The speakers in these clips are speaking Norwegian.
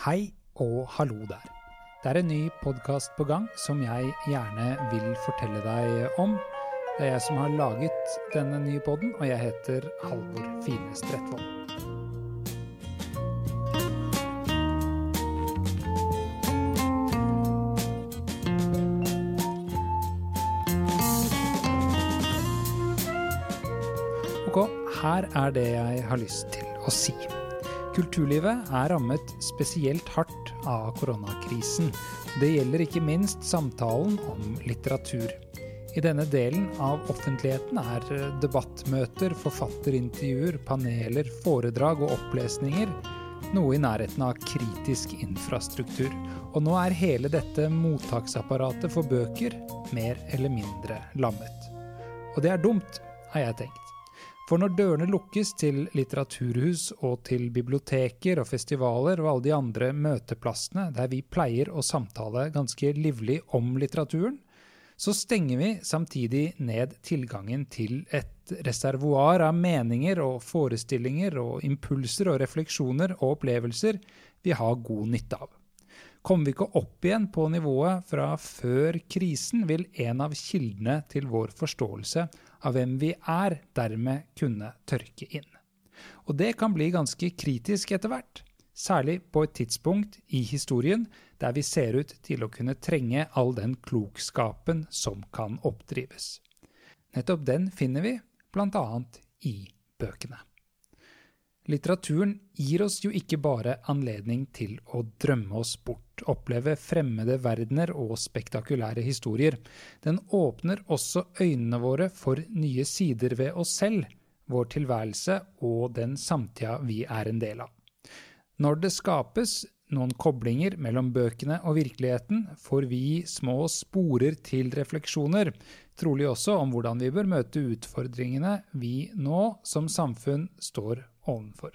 Hei og hallo der. Det er en ny podkast på gang som jeg gjerne vil fortelle deg om. Det er jeg som har laget denne nye podden, og jeg heter Halvor Fine Strettvold. Ok, her er det jeg har lyst til å si. Kulturlivet er rammet spesielt hardt av koronakrisen. Det gjelder ikke minst samtalen om litteratur. I denne delen av offentligheten er debattmøter, forfatterintervjuer, paneler, foredrag og opplesninger noe i nærheten av kritisk infrastruktur. Og nå er hele dette mottaksapparatet for bøker mer eller mindre lammet. Og det er dumt, har jeg tenkt. For når dørene lukkes til litteraturhus og til biblioteker og festivaler og alle de andre møteplassene der vi pleier å samtale ganske livlig om litteraturen, så stenger vi samtidig ned tilgangen til et reservoar av meninger og forestillinger og impulser og refleksjoner og opplevelser vi har god nytte av. Kommer vi ikke opp igjen på nivået fra før krisen, vil en av kildene til vår forståelse av hvem vi er, dermed kunne tørke inn. Og det kan bli ganske kritisk etter hvert, særlig på et tidspunkt i historien der vi ser ut til å kunne trenge all den klokskapen som kan oppdrives. Nettopp den finner vi bl.a. i bøkene. Litteraturen gir oss jo ikke bare anledning til å drømme oss bort, oppleve fremmede verdener og spektakulære historier. Den åpner også øynene våre for nye sider ved oss selv, vår tilværelse og den samtida vi er en del av. Når det skapes noen koblinger mellom bøkene og virkeligheten, får vi små sporer til refleksjoner, trolig også om hvordan vi bør møte utfordringene vi nå som samfunn står ovenfor.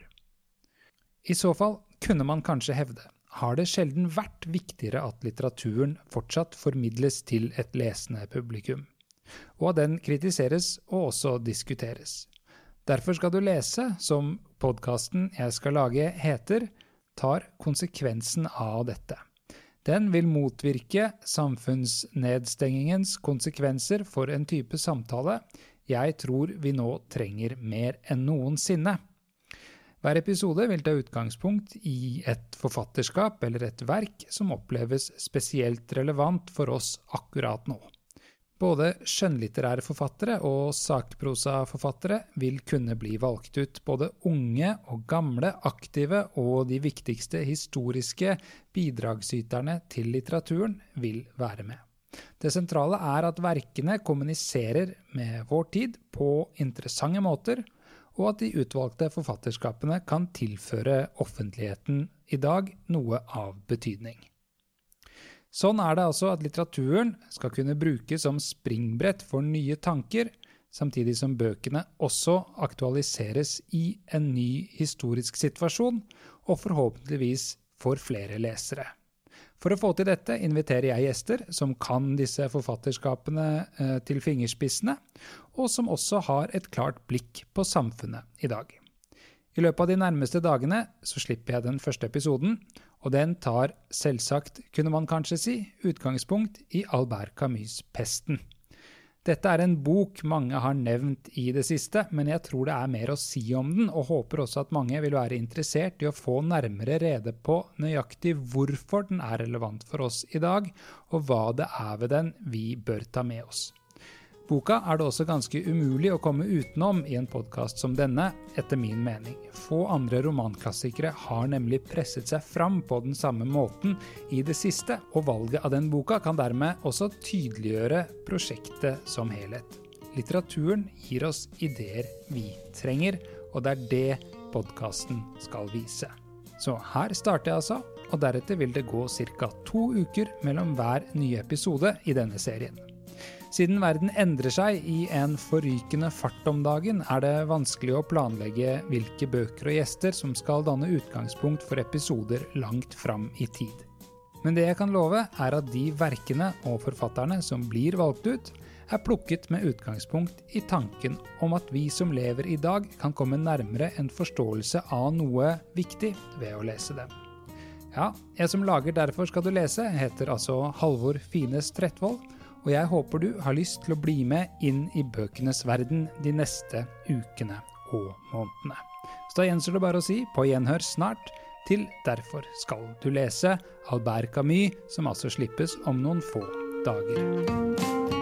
I så fall kunne man kanskje hevde har det sjelden vært viktigere at litteraturen fortsatt formidles til et lesende publikum, og at den kritiseres og også diskuteres. Derfor skal du lese, som podkasten jeg skal lage heter, tar konsekvensen av dette. Den vil motvirke samfunnsnedstengingens konsekvenser for en type samtale jeg tror vi nå trenger mer enn noensinne. Hver episode vil ta utgangspunkt i et forfatterskap eller et verk som oppleves spesielt relevant for oss akkurat nå. Både skjønnlitterære forfattere og sakprosaforfattere vil kunne bli valgt ut. Både unge og gamle, aktive og de viktigste historiske bidragsyterne til litteraturen vil være med. Det sentrale er at verkene kommuniserer med vår tid på interessante måter, og at de utvalgte forfatterskapene kan tilføre offentligheten i dag noe av betydning. Sånn er det altså at litteraturen skal kunne brukes som springbrett for nye tanker, samtidig som bøkene også aktualiseres i en ny historisk situasjon, og forhåpentligvis for flere lesere. For å få til dette inviterer jeg gjester som kan disse forfatterskapene eh, til fingerspissene, og som også har et klart blikk på samfunnet i dag. I løpet av de nærmeste dagene så slipper jeg den første episoden, og den tar selvsagt, kunne man kanskje si, utgangspunkt i Albert Camus' Pesten. Dette er en bok mange har nevnt i det siste, men jeg tror det er mer å si om den, og håper også at mange vil være interessert i å få nærmere rede på nøyaktig hvorfor den er relevant for oss i dag, og hva det er ved den vi bør ta med oss. Boka er det også ganske umulig å komme utenom i en podkast som denne, etter min mening. Få andre romanklassikere har nemlig presset seg fram på den samme måten i det siste, og valget av den boka kan dermed også tydeliggjøre prosjektet som helhet. Litteraturen gir oss ideer vi trenger, og det er det podkasten skal vise. Så her starter jeg altså, og deretter vil det gå ca. to uker mellom hver nye episode i denne serien. Siden verden endrer seg i en forrykende fart om dagen, er det vanskelig å planlegge hvilke bøker og gjester som skal danne utgangspunkt for episoder langt fram i tid. Men det jeg kan love, er at de verkene og forfatterne som blir valgt ut, er plukket med utgangspunkt i tanken om at vi som lever i dag, kan komme nærmere en forståelse av noe viktig ved å lese dem. Ja, jeg som lager Derfor skal du lese, heter altså Halvor Fines Trettvoll, og jeg håper du har lyst til å bli med inn i bøkenes verden de neste ukene og månedene. Så da gjenstår det bare å si på gjenhør snart til Derfor skal du lese Albert Camus, som altså slippes om noen få dager.